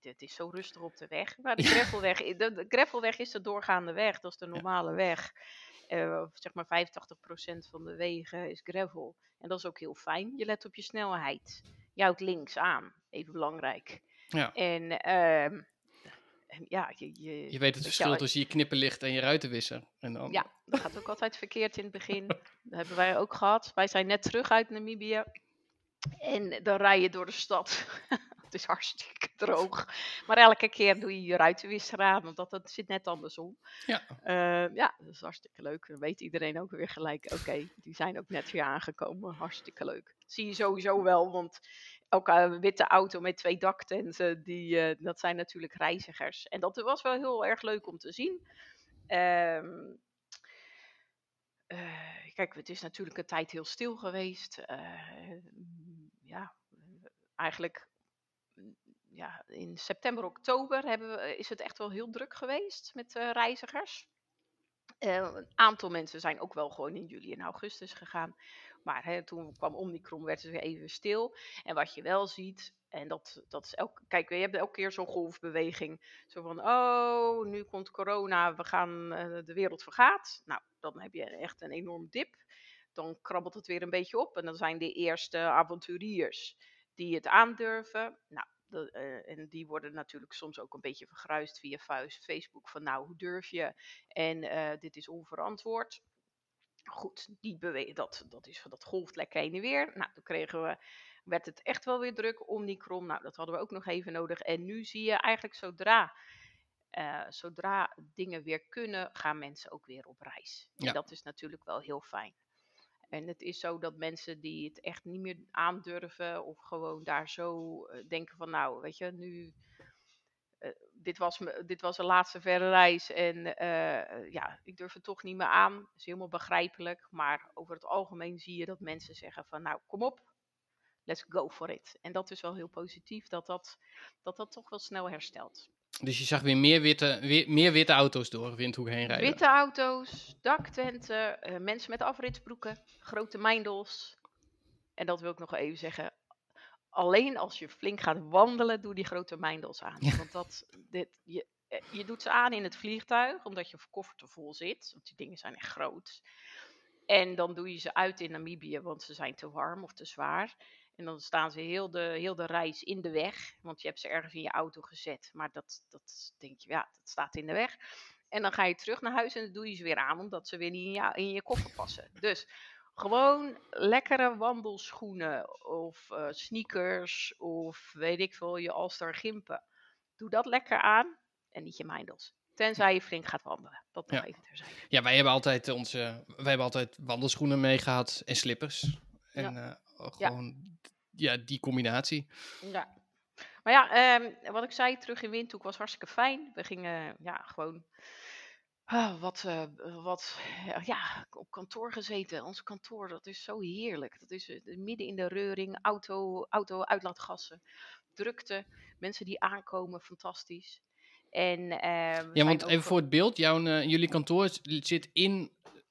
het is zo rustig op de weg. Maar de gravelweg, de, de gravelweg is de doorgaande weg, dat is de normale weg. Uh, zeg maar 85% van de wegen is gravel. En dat is ook heel fijn. Je let op je snelheid houdt links aan. Even belangrijk. Ja. En uh, ja, je, je, je weet het verschil tussen je knippenlicht en je ruitenwisser. En dan... Ja, dat gaat ook altijd verkeerd in het begin. dat hebben wij ook gehad. Wij zijn net terug uit Namibië. En dan rij je door de stad. het is hartstikke droog. Maar elke keer doe je je ruitenwisser aan, want dat, dat zit net andersom. Ja. Uh, ja, dat is hartstikke leuk. Dan weet iedereen ook weer gelijk, oké, die zijn ook net weer aangekomen. Hartstikke leuk. Dat zie je sowieso wel, want elke witte auto met twee daktenten, die, uh, dat zijn natuurlijk reizigers. En dat was wel heel erg leuk om te zien. Um, uh, kijk, het is natuurlijk een tijd heel stil geweest. Uh, ja, eigenlijk ja, in september, oktober hebben we, is het echt wel heel druk geweest met uh, reizigers. een aantal mensen zijn ook wel gewoon in juli en augustus gegaan. Maar hè, toen kwam Omicron, werd het weer even stil. En wat je wel ziet, en dat, dat is elke, kijk, we hebben elke keer zo'n golfbeweging. Zo van, oh, nu komt corona, we gaan, de wereld vergaat. Nou, dan heb je echt een enorme dip dan krabbelt het weer een beetje op. En dan zijn de eerste avonturiers die het aandurven. Nou, uh, en die worden natuurlijk soms ook een beetje vergruist via Facebook. Van nou, hoe durf je? En uh, dit is onverantwoord. Goed, die dat, dat, is, dat golft lekker heen en weer. Nou, toen kregen we, werd het echt wel weer druk. Omicron, nou, dat hadden we ook nog even nodig. En nu zie je eigenlijk zodra uh, zodra dingen weer kunnen, gaan mensen ook weer op reis. Ja. En dat is natuurlijk wel heel fijn. En het is zo dat mensen die het echt niet meer aandurven of gewoon daar zo uh, denken van nou, weet je, nu, uh, dit, was me, dit was een laatste verre reis en uh, ja, ik durf het toch niet meer aan. Dat is helemaal begrijpelijk, maar over het algemeen zie je dat mensen zeggen van nou, kom op, let's go for it. En dat is wel heel positief, dat dat, dat, dat toch wel snel herstelt. Dus je zag weer meer witte, weer, meer witte auto's door Windhoek heen rijden. Witte auto's, daktenten, uh, mensen met afritsbroeken, grote mijndels. En dat wil ik nog even zeggen. Alleen als je flink gaat wandelen, doe die grote mijndels aan. Want dat, dit, je, eh, je doet ze aan in het vliegtuig, omdat je koffer te vol zit. Want die dingen zijn echt groot. En dan doe je ze uit in Namibië, want ze zijn te warm of te zwaar. En dan staan ze heel de, heel de reis in de weg. Want je hebt ze ergens in je auto gezet. Maar dat, dat denk je, ja, dat staat in de weg. En dan ga je terug naar huis en dan doe je ze weer aan. Omdat ze weer niet in je, in je koffer passen. Dus gewoon lekkere wandelschoenen. Of uh, sneakers. Of weet ik veel, je Alstar gimpen. Doe dat lekker aan. En niet je mindels. Tenzij je flink gaat wandelen. Dat nog ja. even terzijde. Ja, wij hebben altijd onze. Wij hebben altijd wandelschoenen meegehad en slippers. En ja. uh, gewoon ja. die combinatie. Ja. Maar ja, um, wat ik zei, terug in Windhoek was hartstikke fijn. We gingen ja, gewoon uh, wat, uh, wat ja, op kantoor gezeten. Ons kantoor, dat is zo heerlijk. Dat is midden in de reuring, auto, auto uitlaatgassen, drukte, mensen die aankomen, fantastisch. En, uh, ja, want even voor het beeld, jouw, uh, jullie kantoor zit in,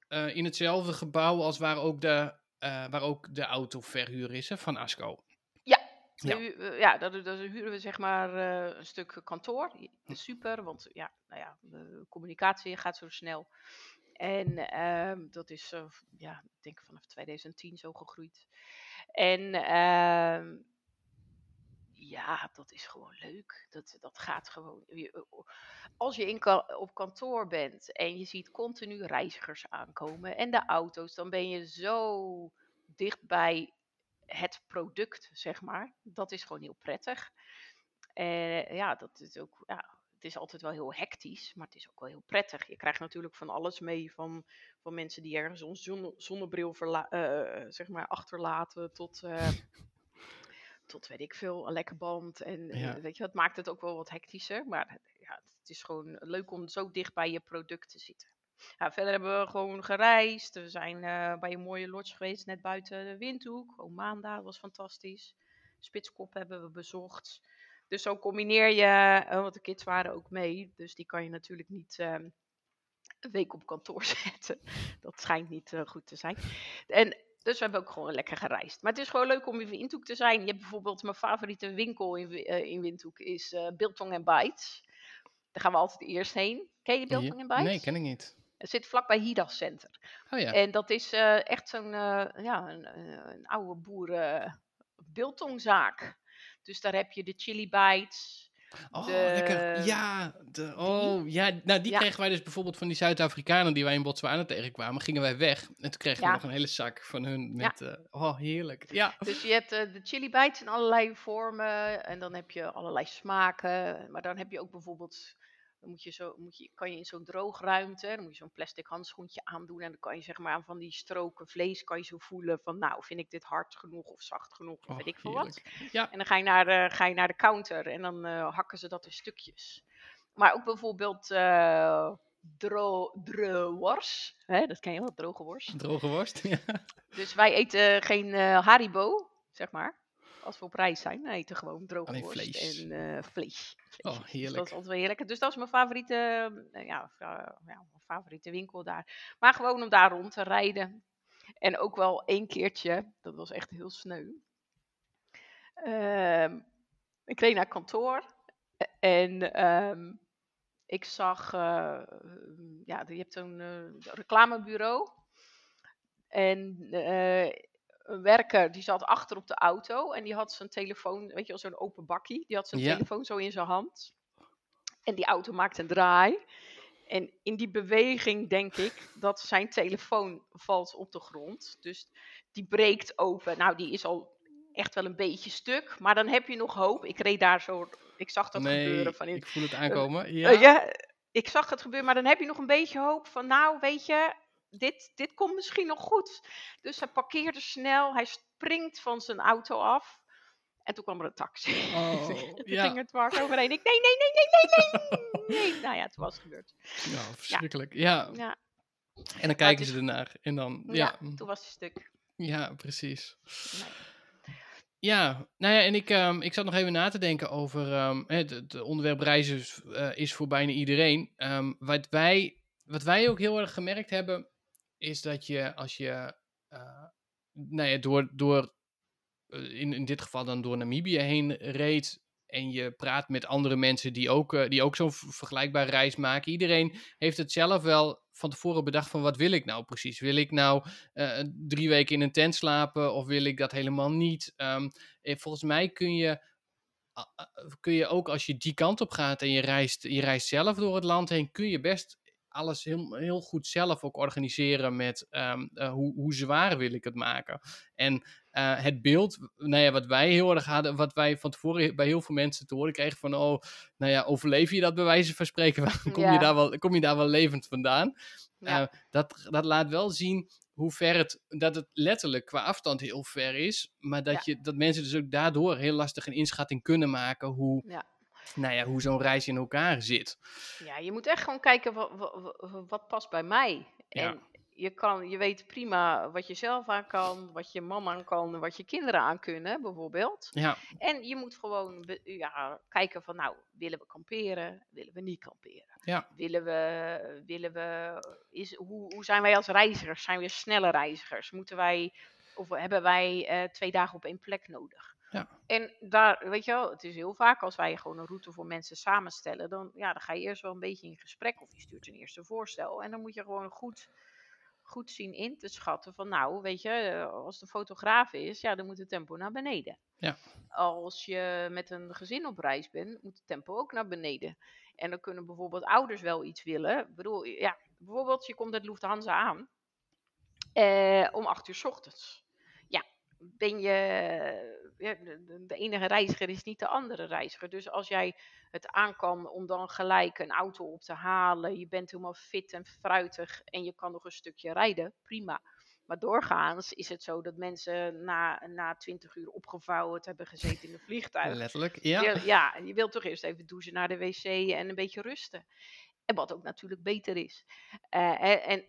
uh, in hetzelfde gebouw als waar ook de, waar ook de autoverhuur is hè, van Asco. Ja, ja. ja dat, dat, huren we zeg maar een stuk kantoor. Super, want ja, nou ja, de communicatie gaat zo snel. En ehm, dat is, ja, ik denk vanaf 2010 zo gegroeid. En ehm, ja, dat is gewoon leuk. Dat, dat gaat gewoon. Als je in, op kantoor bent en je ziet continu reizigers aankomen en de auto's, dan ben je zo dicht bij het product, zeg maar. Dat is gewoon heel prettig. En ja, dat is ook. Ja, het is altijd wel heel hectisch, maar het is ook wel heel prettig. Je krijgt natuurlijk van alles mee, van, van mensen die ergens een zonne, zonnebril verla, uh, zeg maar achterlaten, tot tot weet ik veel, een lekker band. En eh, weet je, dat maakt het ook wel wat hectischer. Maar ja, het is gewoon leuk om zo dicht bij je product te zitten. Ja, verder hebben we gewoon gereisd. We zijn uh, bij een mooie lodge geweest, net buiten de Windhoek. Omanda, dat was fantastisch. Spitskop hebben we bezocht. Dus zo combineer je, uh, want de kids waren ook mee. Dus die kan je natuurlijk niet uh, een week op kantoor zetten. Dat schijnt niet goed te zijn. En dus we hebben ook gewoon lekker gereisd. Maar het is gewoon leuk om in Windhoek te zijn. Je hebt bijvoorbeeld mijn favoriete winkel in, uh, in Windhoek is uh, Biltong en Bites. Daar gaan we altijd eerst heen. Ken je Biltong en Bites? Nee, ken ik niet. Het zit vlakbij Hidas Center. Oh ja. En dat is uh, echt zo'n ja, een, een, oude boeren biltongzaak. Dus daar heb je de chili bites, Oh, lekker. Ja, de, oh, ja, nou die kregen wij dus bijvoorbeeld van die Zuid-Afrikanen die wij in Botswana tegenkwamen. Gingen wij weg en toen kregen we nog een hele zak van hun met, uh, oh heerlijk. Ja. Dus je hebt uh, de chili bites in allerlei vormen en dan heb je allerlei smaken. Maar dan heb je ook bijvoorbeeld dan moet je zo, moet je, kan je in zo'n droogruimte, dan moet je zo'n plastic handschoentje aandoen. En dan kan je zeg maar aan van die stroken vlees kan je zo voelen van nou, vind ik dit hard genoeg of zacht genoeg of oh, weet ik veel wat. Ja. En dan ga je naar de, ga je naar de counter en dan uh, hakken ze dat in stukjes. Maar ook bijvoorbeeld uh, dro, worst. Hè, dat ken je wel, droge worst. Droge worst, ja. Dus wij eten geen uh, Haribo, zeg maar als we op reis zijn. We eten gewoon droge Alleen worst vlees. en vlees. Oh, heerlijk. Dus dat is altijd wel heerlijk. Dus dat is mijn favoriete, uh, ja, ja, favoriete winkel daar. Maar gewoon om daar rond te rijden. En ook wel één keertje, dat was echt heel sneu. Ehm, ik reed naar kantoor en ehm, ik zag, uh, ja, je hebt zo'n uh, reclamebureau. En uh, een werker die zat achter op de auto en die had zijn telefoon, weet je wel, zo'n open bakkie. Die had zijn telefoon zo in zijn hand. En die auto maakte een draai. En in die beweging denk ik dat zijn telefoon valt op de grond. Dus die breekt open. Nou, die is al echt wel een beetje stuk. Maar dan heb je nog hoop. Ik reed daar zo. Ik zag dat gebeuren. Van in, ik voel het aankomen. Uh, ja. Uh, ja. Ik zag het gebeuren, maar dan heb je nog een beetje hoop van, nou, weet je, dit, dit komt misschien nog goed. Dus hij parkeerde snel, hij springt van zijn auto af. En toen kwam er een taxi. Oh, ja. ging het dwars overheen. Ik, nee, nee, nee, nee, nee, nee. nee. nou ja, het was gebeurd. Ja, verschrikkelijk. Ja. ja. En dan kijken ze ernaar. En dan, ja. toen was het stuk. Ja, precies. Nee. Ja, nou ja, en ik, um, ik zat nog even na te denken over um, het, het, onderwerp reizen uh, is voor bijna iedereen. Um, wat, wij, wat wij ook heel erg gemerkt hebben, is dat je als je uh, nou ja, door, door uh, in, in dit geval dan door Namibië heen reed en je praat met andere mensen die ook, uh, die ook zo'n vergelijkbare reis maken. Iedereen heeft het zelf wel van tevoren bedacht van wat wil ik nou precies? Wil ik nou drie weken in een tent slapen of wil ik dat helemaal niet? Um, volgens mij kun je, kun je ook als je die kant op gaat en je reist, je reist zelf door het land heen, kun je best alles heel, heel goed zelf ook organiseren met um, uh, hoe, hoe zwaar wil ik het maken. En uh, het beeld, nou ja, wat wij heel erg hadden, wat wij van tevoren bij heel veel mensen te horen kregen van, oh, nou ja, overleef je dat bij wijze van spreken? kom, ja. je, daar wel, kom je daar wel levend vandaan? Ja. Uh, dat, dat laat wel zien hoe ver het, dat het letterlijk qua afstand heel ver is, maar dat, ja. je, dat mensen dus ook daardoor heel lastig een inschatting kunnen maken hoe, nou ja, hoe zo'n reis in elkaar zit. Ja, je moet echt gewoon kijken wat, wat, wat past bij mij. En je, kan, je weet prima wat je zelf aan kan, wat je mama aan kan, wat je kinderen aan kunnen, bijvoorbeeld. Ja. En je moet gewoon ja, kijken van, nou, willen we kamperen? Willen we niet kamperen? Ja. Willen we, willen we is, hoe, hoe zijn wij als reizigers? Zijn we snelle reizigers? Moeten wij, of hebben wij uh, twee dagen op één plek nodig? Ja. En daar, weet je wel, het is heel vaak als wij gewoon een route voor mensen samenstellen, dan, ja, dan ga je eerst wel een beetje in gesprek of je stuurt een eerste voorstel. En dan moet je gewoon goed, goed zien in te schatten van, nou, weet je, eh, als de fotograaf is, ja, dan moet het tempo naar beneden. Ja. Als je met een gezin op reis bent, moet het tempo ook naar beneden. En dan kunnen bijvoorbeeld ouders wel iets willen. Ik bedoel, ja, bijvoorbeeld je komt het Lufthansa aan eh, om acht uur s ochtends ben je, ja, de, de, enige reiziger is niet de andere reiziger. Dus als jij het aan kan om dan gelijk een auto op te halen, je bent helemaal fit en fruitig en je kan nog een stukje rijden, prima. Maar doorgaans is het zo dat mensen na, na 20 uur opgevouwen hebben gezeten in een vliegtuig. Letterlijk, ja. Je, ja, je wilt toch eerst even douchen naar de wc en een beetje rusten. En wat ook natuurlijk beter is. Uh, en, en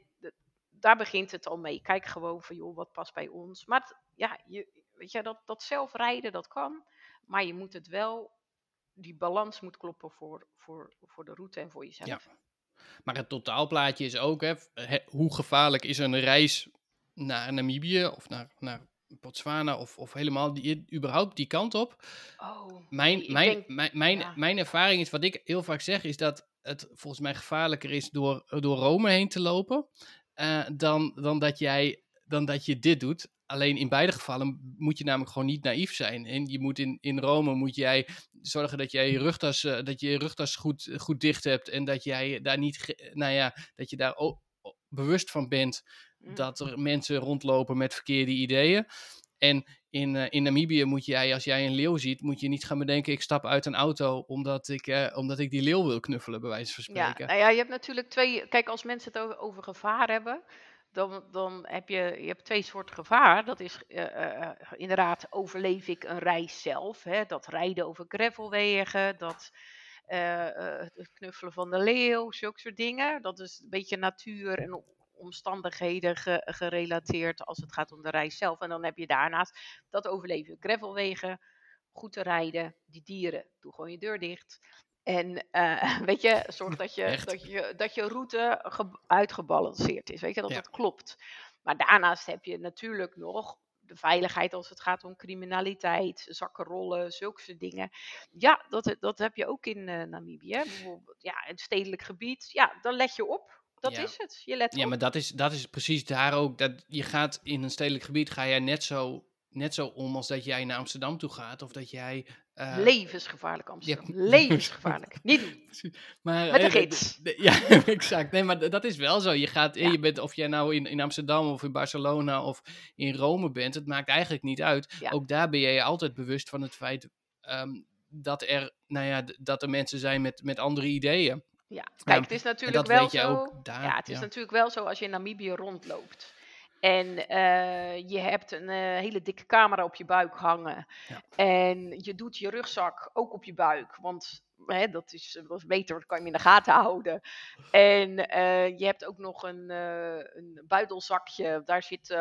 daar begint het al mee. Kijk gewoon van, joh, wat past bij ons. Maar ja, je, weet je, dat, dat zelf rijden, dat kan. Maar je moet het wel, die balans moet kloppen voor, voor, voor de route en voor jezelf. Ja. Maar het totaalplaatje is ook, hè, hoe gevaarlijk is een reis naar Namibië of naar, naar Botswana of, of helemaal die, überhaupt die kant op. Oh, mijn, mijn, denk, mijn, mijn, mijn ervaring is, wat ik heel vaak zeg, is dat het volgens mij gevaarlijker is door, door Rome heen te lopen. Uh, dan, dan, dat jij, dan dat je dit doet. Alleen in beide gevallen moet je namelijk gewoon niet naïef zijn. En je moet in, in Rome moet jij zorgen dat jij je rugtas, uh, dat je, je rugtas goed, goed dicht hebt. En dat jij daar niet, nou ja, dat je daar bewust van bent mm. dat er mensen rondlopen met verkeerde ideeën. En in, uh, in Namibië moet jij, als jij een leeuw ziet, moet je niet gaan bedenken, ik stap uit een auto omdat ik, uh, omdat ik die leeuw wil knuffelen, bij wijze van spreken. Ja, nou ja, je hebt natuurlijk twee, kijk, als mensen het over, over gevaar hebben, dan, dan heb je, je hebt twee soorten gevaar. Dat is uh, inderdaad, overleef ik een reis zelf, hè? dat rijden over gravelwegen, dat het knuffelen van de leeuw, zulke soort dingen. Dat is een beetje natuur en omstandigheden gerelateerd als het gaat om de reis zelf. En dan heb je daarnaast dat overleven. Gravelwegen, goed te rijden, die dieren, doe gewoon je deur dicht. En uh, weet je, zorg dat je, dat je, dat je route uitgebalanceerd is. Weet je, dat het klopt. Maar daarnaast heb je natuurlijk nog de veiligheid als het gaat om criminaliteit, zakkenrollen, zulke soort dingen. Ja, dat, dat heb je ook in uh, Namibië. Bijvoorbeeld, ja, het stedelijk gebied. Ja, dan let je op. Dat is het. Je let ja, maar dat is, dat is precies daar ook. Dat je gaat in een stedelijk gebied, ga jij net zo, net zo om als dat jij naar Amsterdam toe gaat. Of dat jij uh, Levensgevaarlijk Amsterdam. Levensgevaarlijk. Niet doen. Maar, Met eh, gids. ja, exact. Nee, maar dat is wel zo. Je gaat, je bent, of jij nou in, in Amsterdam of in Barcelona of in Rome bent, het maakt eigenlijk niet uit. Ook daar ben je je altijd bewust van het feit um, dat er, nou ja, dat er mensen zijn met, met andere ideeën. Ja, kijk, het is natuurlijk wel zo. Daar, ja, het is natuurlijk wel zo als je in Namibië rondloopt. En uh, je hebt een uh, hele dikke camera op je buik hangen. Ja. En je doet je rugzak ook op je buik. Want hè, dat, is, dat is beter, dat kan je in de gaten houden. En uh, je hebt ook nog een, een buidelzakje. Daar zit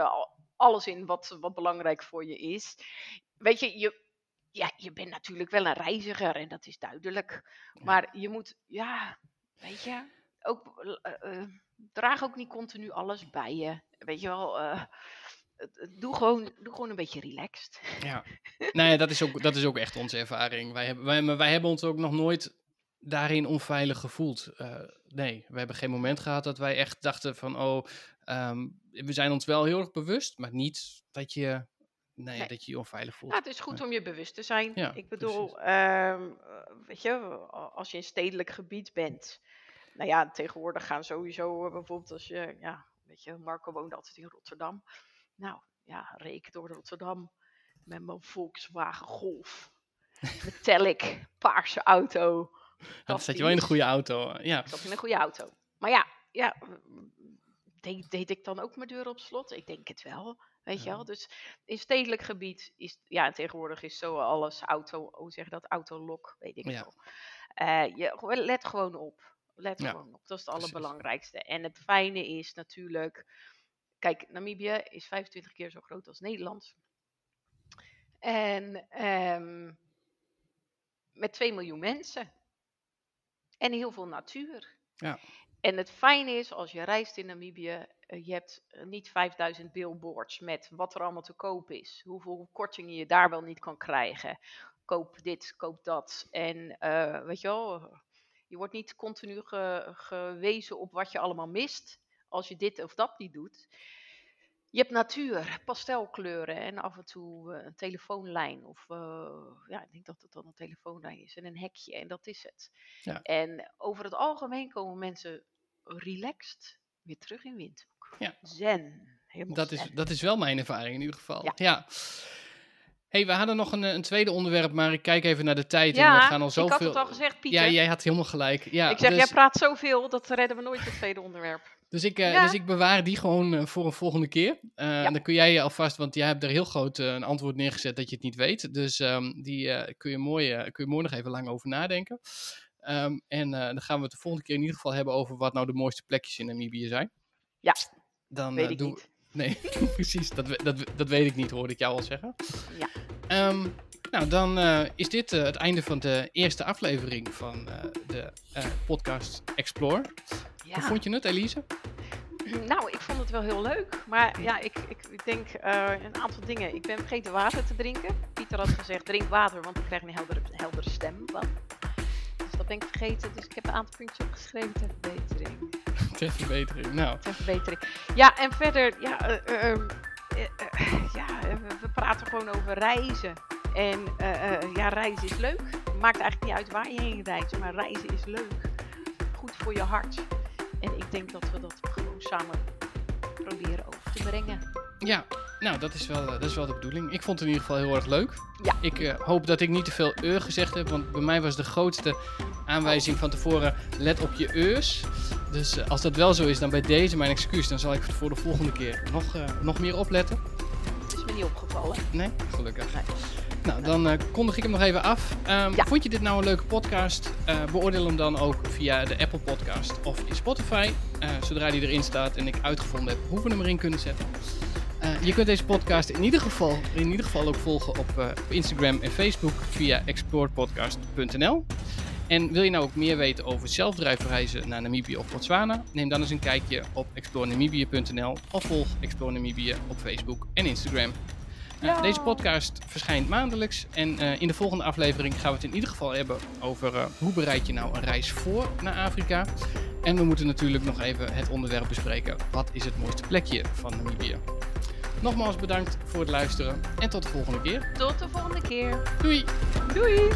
alles in wat, wat belangrijk voor je is. Weet je, je, ja, je bent natuurlijk wel een reiziger en dat is duidelijk. Maar je moet, ja, weet je, ook draag ook niet continu alles bij je. Weet je wel, uh, doe, gewoon, doe gewoon een beetje relaxed. Ja, nee, dat is ook, dat is ook echt onze ervaring. Wij hebben, wij, wij hebben ons ook nog nooit daarin onveilig gevoeld. Uh, nee, we hebben geen moment gehad dat wij echt dachten van, oh, um, we zijn ons wel heel erg bewust, maar niet dat je, nee, nee. dat je je onveilig voelt. Ja, het is goed om je bewust te zijn. Ja, Ik bedoel, um, weet je, als je in stedelijk gebied bent, nou ja, tegenwoordig gaan sowieso eh, bijvoorbeeld als je, ja, weet je, Marco woont altijd in Rotterdam. Nou, ja, reek door Rotterdam met mijn Volkswagen Golf. Metallic, paarse auto. Dan zat je wel in een goede auto, ja. Ik zat in een goede auto. Maar ja, ja deed, deed ik dan ook mijn deur op slot? Ik denk het wel. Weet je wel? Dus in stedelijk gebied is, ja, tegenwoordig is zo alles auto, hoe zeg je dat, autolok, weet ik ja. wel. Uh, je, let gewoon op. Let gewoon op. Dat is het allerbelangrijkste. En het fijne is natuurlijk. Kijk, Namibië is 25 keer zo groot als Nederland. En um, met 2 miljoen mensen. En heel veel natuur. Ja. En het fijne is, als je reist in Namibië, uh, je hebt uh, niet 5000 billboards met wat er allemaal te koop is. Hoeveel kortingen je daar wel niet kan krijgen. Koop dit, koop dat. En uh, weet je wel, je wordt niet continu gewezen op wat je allemaal mist als je dit of dat niet doet. Je hebt natuur, pastelkleuren en af en toe uh, een telefoonlijn. Of uh, ja, ik denk dat het dan een telefoonlijn is en een hekje en dat is het. Ja. En over het algemeen komen mensen relaxed weer terug in Windhoek. Ja. Zen. Dat, zen. Is, dat is wel mijn ervaring in ieder geval. ja. ja hey, we hadden nog een, een, tweede onderwerp, maar ik kijk even naar de tijd. Ja, en we gaan al zoveel... ik had het al gezegd, Pieter. Ja, jij had helemaal gelijk. Ja, ik zeg, dus... jij praat zoveel, dat redden we nooit het tweede onderwerp. Dus ik, uh, dus ik bewaar die gewoon uh, voor een volgende keer. Uh, ja. En dan kun jij je alvast, want jij hebt er heel groot een antwoord neergezet dat je het niet weet. Dus um, die kun, je mooi, kun je mooi nog even lang over nadenken. Um, en dan gaan we het de volgende keer in ieder geval hebben over wat nou de mooiste plekjes in Namibië zijn. Ja, dan, weet ik niet. Nee, precies. Dat, dat, dat weet ik niet, hoorde ik jou al zeggen. Ja. Um, nou, dan uh, is dit uh, het einde van de eerste aflevering van uh, de podcast Explore. Ja. Hoe vond je het, Elise? Nou, ik vond het wel heel leuk. Maar ja, ik, ik, ik denk een aantal dingen. Ik ben vergeten water te drinken. Pieter had gezegd, drink water, want ik krijg een heldere, heldere stem van. Dus dat ben ik vergeten. Dus ik heb een aantal puntjes opgeschreven ter verbetering. Ter verbetering, nou. Ter verbetering. Ja, en verder, ja, ehm, ja we praten gewoon over reizen. En ja, reizen is leuk. Maakt eigenlijk niet uit waar je heen reist, maar reizen is leuk. Goed voor je hart. En ik denk dat we dat gewoon samen proberen over te brengen. Ja, nou, dat is, wel, dat is wel de bedoeling. Ik vond het in ieder geval heel erg leuk. Ja. Ik uh, hoop dat ik niet te veel eur gezegd heb, want bij mij was de grootste aanwijzing van tevoren: let op je eurs. Dus uh, als dat wel zo is, dan bij deze mijn excuus. Dan zal ik voor de volgende keer nog, uh, nog meer opletten. Is me niet opgevallen. Nee, gelukkig. Nee. Nou, dan kondig ik hem nog even af. Um, ja. Vond je dit nou een leuke podcast? Beoordeel hem dan ook via de Apple Podcast of in Spotify. Zodra die erin staat en ik uitgevonden heb hoe we hem erin kunnen zetten. Je kunt deze podcast in ieder geval, in ieder geval ook volgen op, op Instagram en Facebook via explorepodcast.nl. En wil je nou ook meer weten over zelfdrijfreizen naar Namibië of Botswana? Neem dan eens een kijkje op explorenamibia.nl of volg Explore Namibië op Facebook en Instagram. Uh, deze podcast verschijnt maandelijks en uh, in de volgende aflevering gaan we het in ieder geval hebben over uh, hoe bereid je nou een reis voor naar Afrika. En we moeten natuurlijk nog even het onderwerp bespreken. Wat is het mooiste plekje van Namibië? Nogmaals bedankt voor het luisteren en tot de volgende keer. Tot de volgende keer. Doei. Doei.